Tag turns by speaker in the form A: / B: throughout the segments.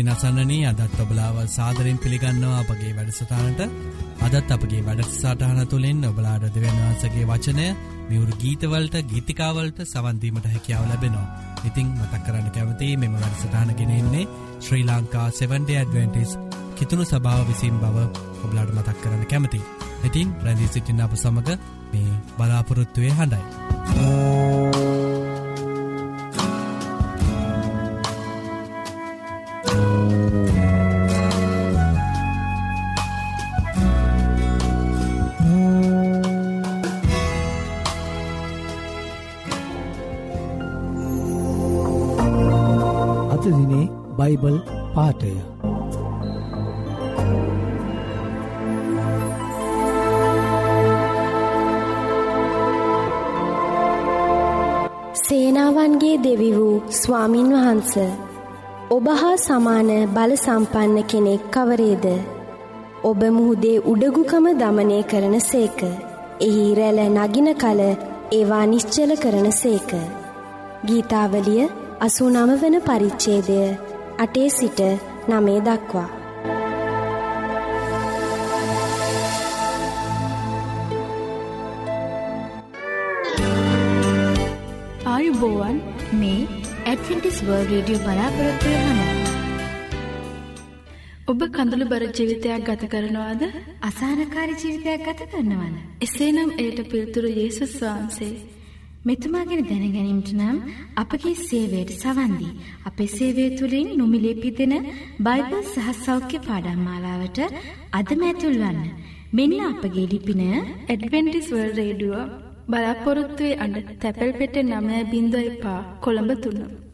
A: ඉතින් අසන්නනී අදත් ඔබලාව සාදරෙන් පිළිගන්නවා අපගේ වැඩසටානට අදත් අපගේ වැඩසාටහන තුළින් ඔබලාඩ දෙවන්වහන්සගේ වචනය මියවරු ගීතවලට ගීතිකාවලට සවන්දීමට හැකියාව ලැබෙනවා. ඉතිං මතක් කරන්න කැමති මෙම වැඩසටානගෙනෙන්නේ ශ්‍රී ලංකා 7ඩ ඇඩවෙන්ටිස් කිතුුණු සභාව විසින් බව ඔබලාඩ මතක් කරන්න කැමති. ඉතින් ප්‍රැදිී සිටින්න අප සමඟ මේ බලාපොරොත්තුවය හඬයි.
B: බයිබල් පාටය
C: සේනාවන්ගේ දෙවි වූ ස්වාමින් වහන්ස ඔබ හා සමාන බල සම්පන්න කෙනෙක් කවරේද? ඔබ මුහුදේ උඩගුකම දමනය කරන සේක. එහි රැල නගින කල ඒවා නිශ්චල කරන සේක. ගීතාවලිය අසූනම වන පරිච්චේදය අටේ සිට නමේ දක්වා.
D: ආයුබෝවන් මේ ඇඩ්විටිස් වර්ල් රේඩියෝ බලාපොරොත්වය හන. ඔබ කඳුළු බර ජීවිතයක් ගත කරනවාද
E: අසානකාරි ජීවිතයක් ගත කරනවන.
D: එසේනම් එයට පිල්තුරු යේසුස් වහන්සේ.
E: මෙතුමා ගැන දැනගැනීමට නම් අපගේ සේවයට සවන් දී අපේ සේවය තුලින් නොමිලේ පිදෙන බයිබල් සහ සෞඛ්‍ය පාඩම් මාලාවට අදම ඇතුල් වන්න. මෙන්න අපගේ ලිපින
D: ඇඩ්වෙන්ටිස් වර්ල්ඩ් රේඩියෝ බලාපොරොත්තු වේ අඩ තැපැල් පෙට්ටිය 9.5 කොළඹ
F: 3.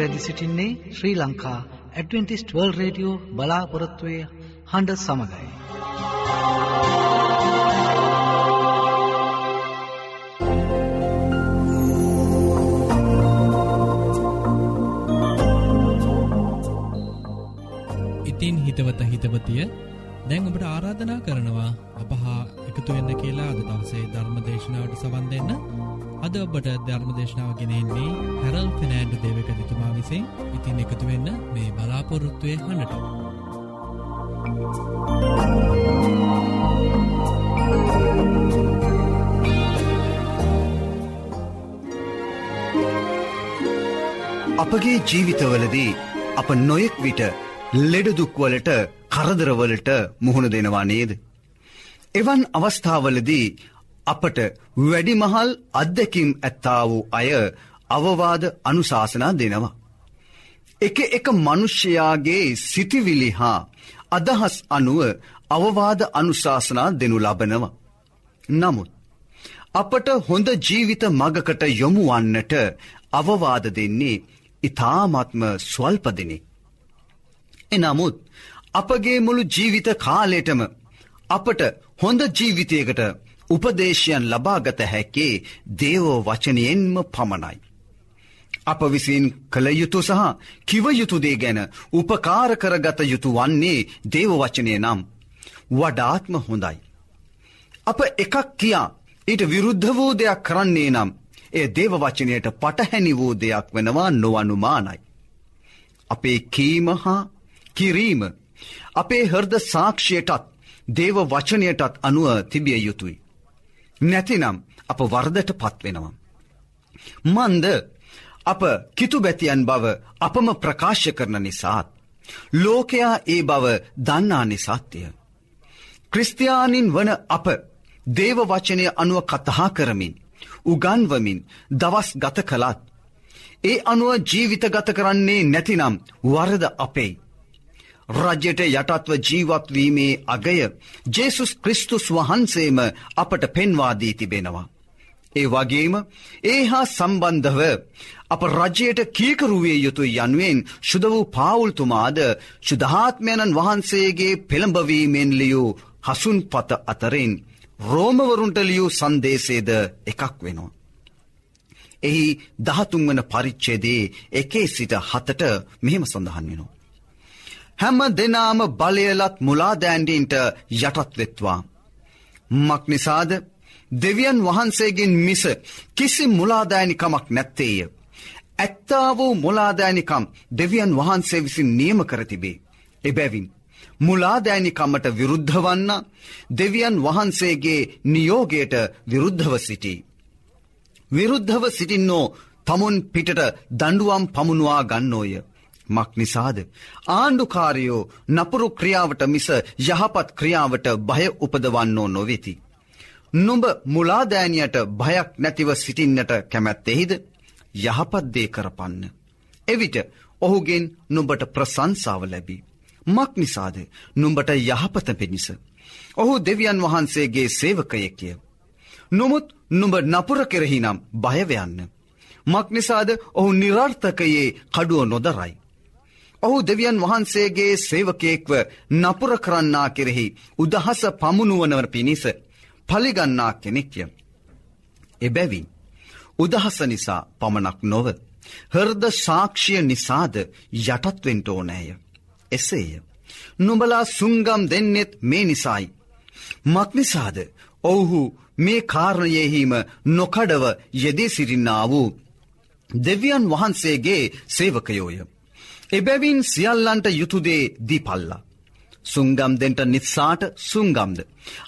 F: පෙරදි සිටින්නේ ශ්‍රී ලංකා ඇඩවෙන්ටිස්ටවල් රේඩියෝ බලාපොරොත්තුවය හඬ සමඟයි.
A: ඉතින් හිතවත හිතවතිය දැන් ඔබට ආරාධනා කරනවා අපහා එකතුවෙන්න කියලා අද දවසේ ධර්ම දේශනාවට සවන් දෙන්න අද ඔබට ධර්ම දේශනාව ගෙනෙන්නේ හැරල් ෆිනෑන්ඩු දේවක තිතුමා විසින් ඉතින් එකතු වෙන්න මේ බලාපොරොත්තුවය හඬට.
G: අපගේ ජීවිතවලදී අප නොයෙක් විට ලෙඩදුක්වලට කරදරවලට මුහුණ දෙනවා නේද. එවන් අවස්ථාවලදී අපට වැඩිමහල් අත්දැකිම් ඇත්තා වූ අය අවවාද අනුශාසනා දෙනවා. එක එක මනුෂ්‍යයාගේ සිටිවිලි හා අදහස් අනුව අවවාද අනුශාසනා දෙනු ලබනවා. නමුත් අපට හොඳ ජීවිත මගකට යොමුවන්නට අවවාද දෙන්නේ ඉතාමත්ම ස්වල්පදිනෙක්. එනමුත් අපගේ මුළු ජීවිත කාලෙටම අපට හොඳ ජීවිතයකට උපදේශයන් ලබාගත හැක්කේ දේවෝ වචනයෙන්ම පමණයි. අප විසින් කළ යුතු සහ කිවයුතුදේ ගැන උපකාර කරගත යුතු වන්නේ දේවවචනය නම් වඩාත්ම හොඳයි. අප එකක් කියා ඊට විරුද්ධ වූ දෙයක් කරන්නේ නම් ඒ දේවවචනයට පටහැනි වූ දෙයක් වෙනවා නොවනුමානයි. අපේ කීම හා කිරීම අපේ හර්ද සාක්ෂයටත් දේව වචනයටත් අනුව තිබිය යුතුයි. නැතිනම් අප වර්දට පත්වෙනවා. මන්ද අප කිතුබැතියන් බව අපම ප්‍රකාශ කරන නිසාත්. ලෝකයා ඒ බව දන්නා නිසාත්‍යය. ක්‍රිස්තියානින් වන අප දේව වචනය අනුව කතහා කරමින් උගන්වමින් දවස් ගත කළත්. ඒ අනුව ජීවිත ගත කරන්නේ නැතිනම් වරද අපේ. රජයට යටත්ව ජීවත්වීමේ අගය ජේසුස් ක්‍රිස්තුස් වහන්සේම අපට පෙන්වාදී තිබෙනවා. ඒ වගේම ඒ හා සම්බන්ධව අප රජයට කීකරුවේ යුතු යනුවෙන් ශුද වූ පාවුල්තුමාද ශුදහාත්මයණන් වහන්සේගේ පෙළඹවීමෙන් ලියූ හසුන් පත අතරින් රෝමවරුන්ට ලියූ සන්දේශේද එකක් වෙනවා. එහි දහතුන්වන පරිච්චේදේ එකේ සිට හතට මෙහෙම සඳහන් වෙනවා. හැම දෙනාම බලයලත් මුලාදෑන්ඩීන්ට යටත්වෙත්වා. මක් නිසාද දෙවියන් වහන්සේගෙන් මිස කිසි මුලාදෑනිකමක් නැත්තේය. ඇත්තා වූ මුලාදෑනිකම් දෙවියන් වහන්සේ විසින් නියම කරතිබේ. එබැවින්. මුලාදෑනිකම්මට විරුද්ධවන්න දෙවියන් වහන්සේගේ නියෝගයට විරුද්ධව සිටී. විරුද්ධව සිටින්නෝ තමුන් පිටට දඩුවම් පමුණවා ගන්නෝය. මක් නිසාද. ආණ්ඩුකාරයෝ නපුරු ක්‍රියාවට මිස යහපත් ක්‍රියාවට භය උපදවන්නෝ නොවෙති. නුඹ මුලාදෑනියට භයක් නැතිව සිටින්නට කැමැත්තෙහිද යහපත්දේ කරපන්න. එවිට ඔහුගෙන් නුඹට ප්‍රසංසාව ලැබී. මක් නිසාද නුඹට යහපත පිණිස. ඔහු දෙවියන් වහන්සේගේ සේවකයෙක්ය. නොමුත් නුඹ නපුර කෙරෙහිනම් භයවයන්න. මක් නිසාද ඔහු නිරර්ථකයේ කඩුව නොදරයි. ඔහු දෙවියන් වහන්සේගේ සේවකයෙක්ව නපුර කරන්නා කෙරෙහි උදහස පමුණුවනවර පිණිස පලිගන්නා කෙනෙක්ය. එබැවින් උදහස නිසා පමණක් නොව හර්ද සාක්ෂිය නිසාද යටත්වෙන්ට ඕනෑය. එසේය. නුඹලා සුංගම් දෙන්නෙත් මේ නිසායි. මක්නිසාද ඔවුහු මේ කාරණයෙහිම නොකඩව යෙදේ සිරින්නා වූ දෙවියන් වහන්සේගේ සේවකයෝය. එබැවින් සියල්ලන්ට යුතුදේ දීපල්ලා. සුංගම් දෙන්ට නිත්සාට සුංගම්ද.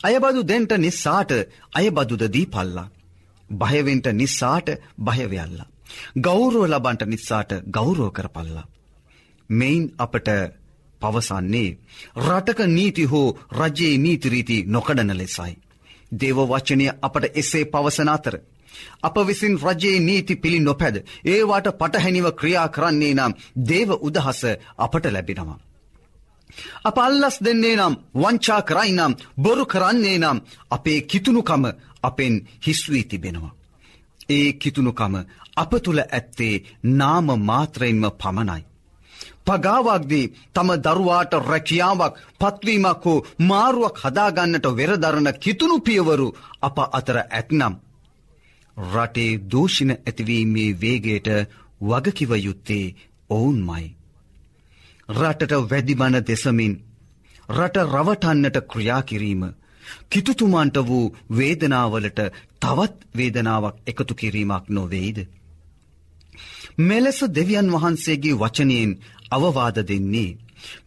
G: අයබදු දෙන්ට නිස්සාට අයබදුද දීපල්ලා. භයවෙන්ට නිස්සාට භයවයල්ලා. ගෞරුව ලබන්ට නිස්සාට ගෞරෝ කරපල්ලා. මෙයින් අපට පවසන්නේ රටක නීති හෝ රජයේ නීතිරීති නොකඩන ලෙසයි. දේව වචනය අපට එසේ පවසන අතර. අප විසින් රජයේ නීති පිළි නොපැද ඒවාට පටහැනිව ක්‍රියා කරන්නේ නම් දේව උදහස අපට ලැබෙනවා. අප අල්ලස් දෙන්නේ නම් වංචා කරයි නම් බොරු කරන්නේ නම් අපේ කිතුුණුකම අපෙන් හිස්වී තිබෙනවා. ඒ කිතුුණුකම අප තුළ ඇත්තේ නාම මාත්‍රයෙන්ම පමණයි. පගාවක්දී තම දරුවාට රැකියාවක් පත්වීමක් හෝ මාරුවක් හදාගන්නට වෙරදරන කිතුුණු පියවරු අප අතර ඇත්නම්. රටේ දූෂණ ඇතිවීමේ වේගයට වගකිව යුත්තේ ඔවුන්මයි. රටට වැදිබන දෙසමින් රට රවටන්නට ක්‍රියාකිරීම කිතුතුමන්ට වූ වේදනාවලට තවත් වේදනාවක් එකතු කිරීමක් නොවෙයිද. මෙලෙස දෙවියන් වහන්සේගේ වචනයෙන් අවවාද දෙන්නේ.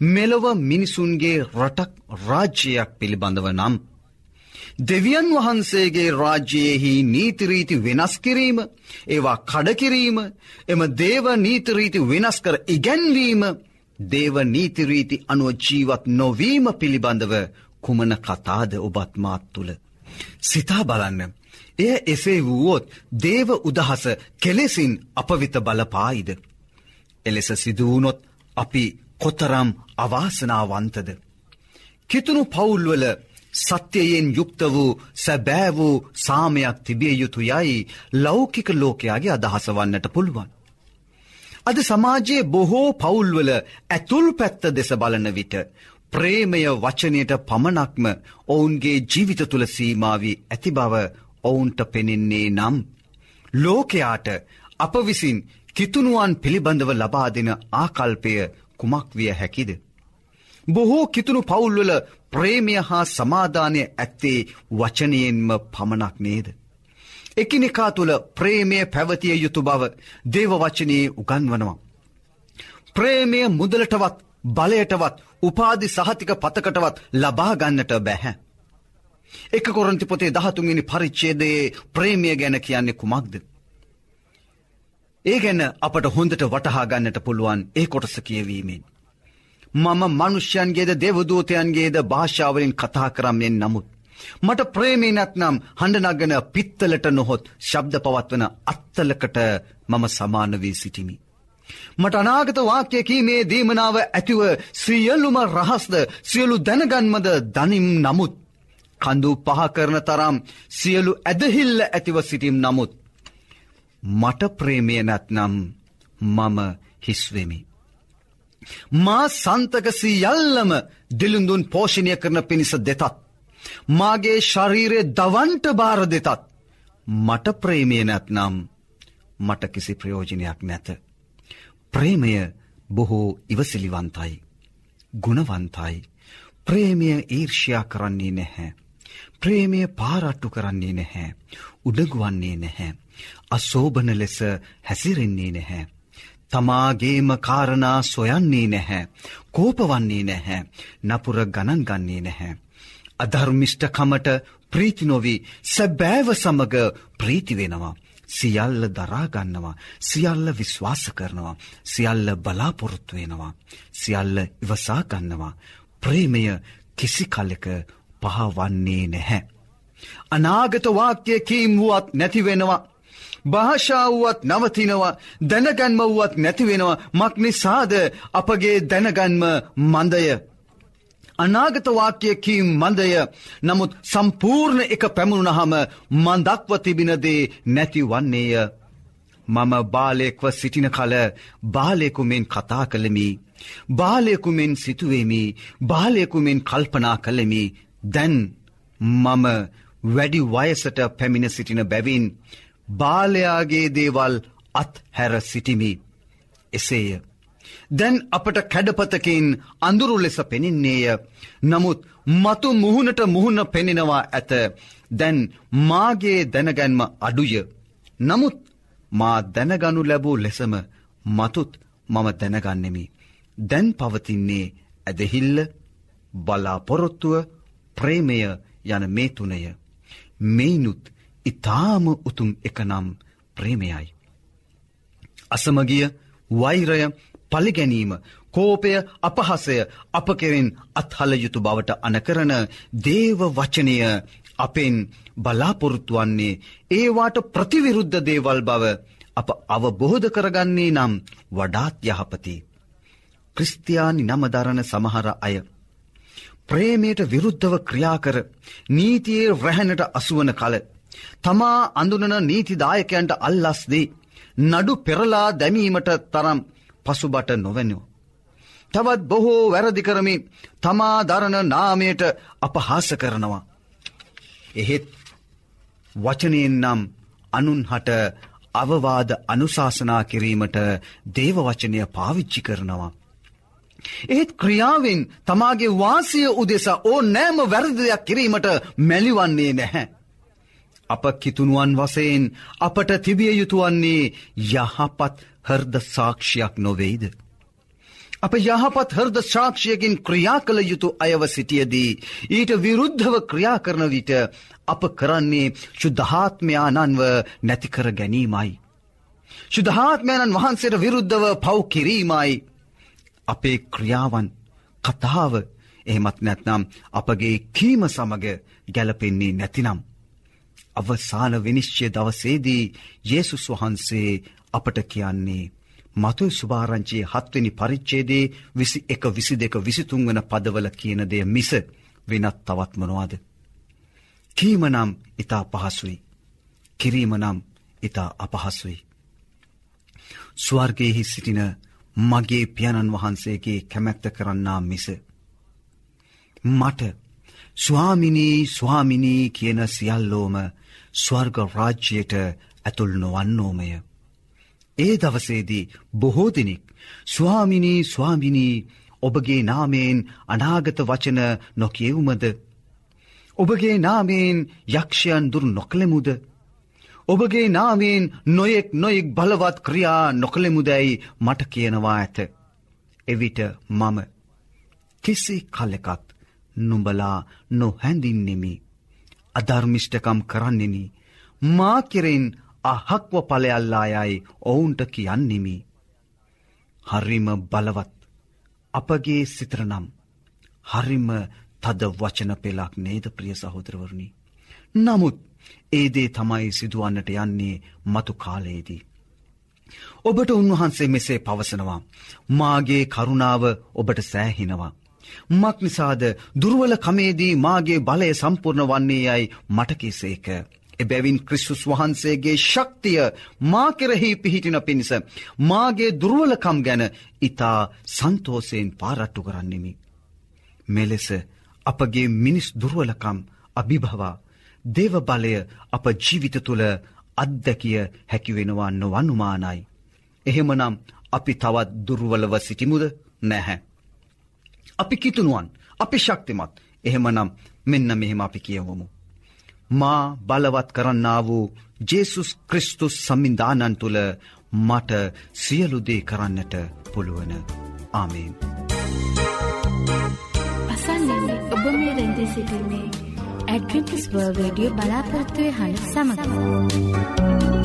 G: මෙලොව මිනිසුන්ගේ රටක් රාජ්‍යයක් පිළිබඳව නම්. දෙවියන් වහන්සේගේ රාජ්‍යයෙහි නීතිරීති වෙනස් කිරීම ඒවා කඩකිරීම එම දේව නීතිරීති වෙනස් කර ඉගැන්වීම දේව නීතිරීති අනුව ජීවත් නොවීම පිළිබඳව කුමන කතාද ඔබත් මාත් තුළ. සිතා බලන්න. එය එසේ වුවොත් දේව උදහස කෙලෙසින් අපවිත බලපායිද. එලෙස සිදුවනොත් අපි කොතරම් අවාසනාවන්තද. කිතුුණු පවුල්වල සත්‍යයෙන් යුක්ත වූ සැබෑ වූ සාමයක් තිබිය යුතු යයි ලෞකික ලෝකයාගේ අදහස වන්නට පුළුවන්. අද සමාජයේ බොහෝ පවුල්වල ඇතුල් පැත්ත දෙස බලන විට ප්‍රේමය වචනයට පමණක්ම ඔවුන්ගේ ජීවිත තුළ සීමාවී ඇති බව ඔවුන්ට පෙනෙන්නේ නම්. ලෝකයාට අප විසින් කිතුනුවන් පිළිබඳව ලබා දෙන ආකල්පය කුමක් විය හැකිද. බොහෝ කිතුුණු පවුල්වල ප්‍රේමය හා සමාධානය ඇත්තේ වචනයෙන්ම පමණක් නේද. එකිනෙකා තුළ ප්‍රේමය පැවතිය යුතු බව දේව වචනයේ උගන්වනවා. ප්‍රේමය මුදලටවත් බලයටවත් උපාදි සහතික පතකටවත් ලබාගන්නට බැහැ. එක කොරන්ති පොතේ දහතුන්ගනි පරිච්චේදයේ ප්‍රේමිය ගැන කියන්නේ කුමක්ද. ඒ ගැන අපට හොඳට වටහා ගන්නට පුළුවන් ඒ කොටස කියවීමෙන්. මම මනුෂ්‍යයන්ගේද දෙවදූතයන්ගේද භාෂාවලින් කතා කරම්යෙන් නමුත්. මට ප්‍රේමේ නැත්නම් හඬනගන පිත්තලට නොහොත් ශබ්ද පවත්වන අත්තලකට මම සමාන වී සිටිමි. මට අනාගත වාක්‍යයකී මේ දීමනාව ඇතිව සියල්ලුම රහස්ද සියලු දැනගන්මද දනිම් නමුත්. කඳු පහකරන තරම් සියලු ඇදහිල්ල ඇතිව සිටිම් නමුත්. මට ප්‍රේමය නැත්නම් මම හිස්වෙමි. මා සන්තකසී යල්ලම දිලිඳුන් පෝෂණය කරන පිණිස දෙතත්. මාගේ ශරීරය දවන්ට භාර දෙතත්. මට ප්‍රේමය නැත්නම් මට කිසි ප්‍රයෝජනයක් නැත. ප්‍රේමය බොහෝ ඉවසිලිවන්තයි. ගුණවන්තයි. ප්‍රේමය ඊර්ෂයා කරන්නේ නැහැ. ප්‍රේමය පාරට්ටු කරන්නේ නැහැ. උඩගුවන්නේ නැහැ. අසෝභන ලෙස හැසිරෙන්නේ නැහැ. තමාගේම කාරණා සොයන්නේ නැහැ. කෝපවන්නේ නැහැ. නපුර ගණන් ගන්නේ නැහැ. අධර්මිෂ්ඨකමට ප්‍රීතිනොවී සැබෑව සමග ප්‍රීතිවෙනවා. සියල්ල දරාගන්නවා සියල්ල විශ්වාස කරනවා සියල්ල බලාපොරොත්තු වෙනවා සියල්ල ඉවසාගන්නවා ප්‍රේමය කිසි කල්ලෙක පහවන්නේ නැහැ. අනාගත වාක්‍යයකීම් වුවත් නැතිවෙනවා. භාෂාවුවත් නවතිනවා දැනගන්ම වුවත් නැතිවෙනවා මක් නිසාද අපගේ දැනගන්ම මන්දය. අනාගත වාක්‍යයකීම් මන්දය නමුත් සම්පූර්ණ එක පැමුණුනහම මන්දක්ව තිබිනදේ නැති වන්නේය. මම බාලෙක්ව සිටින කල බාලෙකුමෙන් කතා කළමි. බාලයකුමෙන් සිතුවේමි බාලයකුමෙන් කල්පනා කළෙමි දැන් මම වැඩි වයසට පැමිණ සිටින බැවින් බාලයාගේ දේවල් අත් හැර සිටිමි එසේය. දැන් අපට කැඩපතකින් අඳුරු ලෙස පෙනින්නේය නමුත් මතු මුහුණට මුහුණ පෙනෙනවා ඇත දැන් මාගේ දැනගැන්ම අඩුය. නමුත් මා දැනගනු ලැබූ ලෙසම මතුත් මම දැනගන්නෙමි. දැන් පවතින්නේ ඇදහිල්ල බලාපොරොත්තුව ප්‍රේමය යන මේ තුනය. මේනුත් ඉතාම උතුම් එකනම් ප්‍රේමයයි. අසමගිය වෛරය පලිගැනීම කෝපය අපහසය අප කෙරෙන් අත්හල යුතු බවට අනකරන දේව වචනය අපෙන් බලාපොරොත්තු වන්නේ ඒවාට ප්‍රතිවිරුද්ධ දේවල් බව අප අවබෝධ කරගන්නේ නම් වඩාත් යහපති. ක්‍රිස්තියානි නමදරණ සමහර අය. ප්‍රේමයට විරුද්ධව ක්‍රියාකර නීතියේ රැහැනට අසුවන කල තමා අඳුනන නීතිදායකයන්ට අල්ලස්දී. නඩු පෙරලා දැමීමට තරම් පසුබට නොවැනෝ. තවත් බොහෝ වැරදිකරමින් තමා දරණ නාමයට අපහාස කරනවා. එහෙත් වචනයෙන් නම් අනුන්හට අවවාද අනුශාසනා කිරීමට දේවවචනය පාවිච්චි කරනවා. ඒත් ක්‍රියාවෙන් තමාගේ වාසය උදෙසා ඕ නෑම වැරදිදයක් කිරීමට මැලිවන්නේ නැහැ. අප කිතුනුවන් වසයෙන් අපට තිබිය යුතුවන්නේ යහපත් හර්ද සාක්ෂයක් නොවෙයිද. අප යහපත් හර්ද ශාක්ෂයකින් ක්‍රියා කළ යුතු අයව සිටියදී. ඊට විරුද්ධව ක්‍රියා කරන විට අප කරන්නේ ශුද්ධහාත්මයානන්ව නැතිකර ගැනීමයි. ශුද්ධහාත්මයණන් වහන්සේට විරුද්ධව පව් කිරීමයි. අපේ ක්‍රියාවන් කතාව එහෙමත් නැත්නම් අපගේ කීම සමග ගැලපෙන්නේ නැතිනම්. අවසාන විනිශ්චය දවසේදී යේසුස් වහන්සේ අපට කියන්නේ මතුයි සුභාරංචයේ හත්වනි පරිච්චේදේ විසි එක විසි දෙක විසිතුන් වන පදවල කියන දෙය මිස වෙනත් තවත් මොනවාද. කීමනම් ඉතා පහසුයි. කිරීමනම් ඉතා අපහසුයි. ස්වර්ගයෙහි සිටින මගේ පියණන් වහන්සේගේ කැමැත්ත කරන්නා මිස. මට ස්වාමිනී ස්වාමිනී කියන සියල්ලෝම ස්වර්ග රාජ්‍යයට ඇතුල් නොවන්නෝමය. ඒ දවසේදී බොහෝ දෙනෙක් ස්වාමිනී ස්වාමිනී ඔබගේ නාමයෙන් අනාගත වචන නොකියවුමද. ඔබගේ නාමයෙන් යක්ෂයන් දුරු නොකළෙමුද. ඔබගේ නාමයෙන් නොයෙක් නොයෙක් බලවත් ක්‍රියා නොකළෙමුදැයි මට කියනවා ඇත. එවිට මම කිසි කල්ලෙකත් නුඹලා නොහැඳින්නෙමි. අධර්මිෂ්ටකම් කරන්නෙනි. මා කෙරෙන් අහක්ව පලයල්ලායයි ඔවුන්ට කියන්නෙමි. හරිම බලවත් අපගේ සිත්‍රනම් හරිම තද වචන පෙලක් නේද ප්‍රිය සහෝදරවරණි. නමුත් ඒදේ තමයි සිදුවන්නට යන්නේ මතු කාලයේදී. ඔබට උන්වහන්සේ මෙසේ පවසනවා. මාගේ කරුණාව ඔබට සෑහිනවා. මක් නිසාද දුර්වල කමේදී මාගේ බලය සම්පූර්ණ වන්නේ යයි මටකිසේක. එබැවින් ක්‍රිස්තුස් වහන්සේගේ ශක්තිය මා කෙරෙහි පිහිටින පිණිස මාගේ දුර්වලකම් ගැන ඉතා සන්තෝසයෙන් පාරට්ටු කරන්නෙමි. මෙලෙස අපගේ මිනිස් දුර්වලකම් අභිභවා දේව බලය අප ජීවිත තුළ අත්දැකිය හැකිවෙනවා නොවනුමානයි. එහෙමනම් අපි තවත් දුර්වලව සිටිමුද නැහැ. අපි කිතුනුවන් අපි ශක්තිමත් එහෙමනම් මෙන්න මෙහෙම අපි කියවමු. මා බලවත් කරන්නා වූ ජේසුස් ක්‍රිස්තුස් සම්මින්ධානන් තුළ මට සියලුදේ කරන්නට පුළුවන ආමේන්.
E: අසන්නන්නේ ඔබ මේ රැඳී සිටින්නේ ඇඩ්විටිස් වර්ල් රඩියෝ බලාපොරත්තුවය හඬ සමඟ.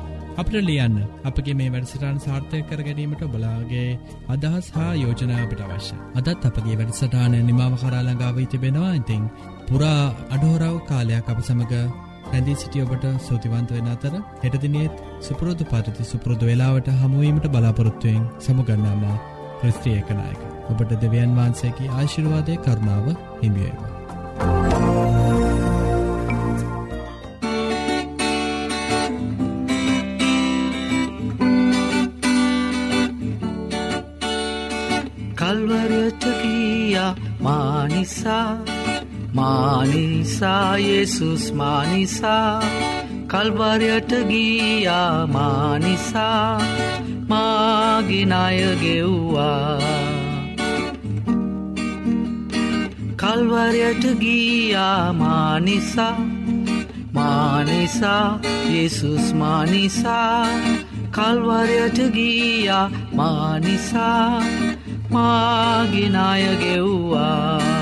A: අපට ලියන්න. අපගේ මේ වැඩසටාන් සාර්ථය කර ගැනීමට බලාගේ අදහස් හා යෝජනාවට අවශ්‍ය. අදත් අපගේ වැඩසටාන නිමාව කරාලඟාව තිබෙනවා ඉතිං පුරා අඩහෝරාව කාලයක් අප සමඟ රැඳී සිටිය ඔබට සූතිවන්ත වෙන අතර හෙටදිනෙත් සුපුරෝධ පරිති සුපුරෘධ වෙලාවට හමුවීමට බලාපොරොත්තුවයෙන් සමුගන්නාම ක්‍රස්ත්‍රියකනායක ඔබට දෙවියන් වහන්සේකි ආශිරවාදය කරුණාව හිමියේවා.
F: මානිසා මානිසා යේසුස් මානිසා කල්වරයට ගියා මානිසා මාගිනය ගෙව්වා. කල්වරයට ගියා මානිසා මානිසා යේසුස් මානිසා කල්වරයට ගියා මානිසා මාගිනය ගෙව්වා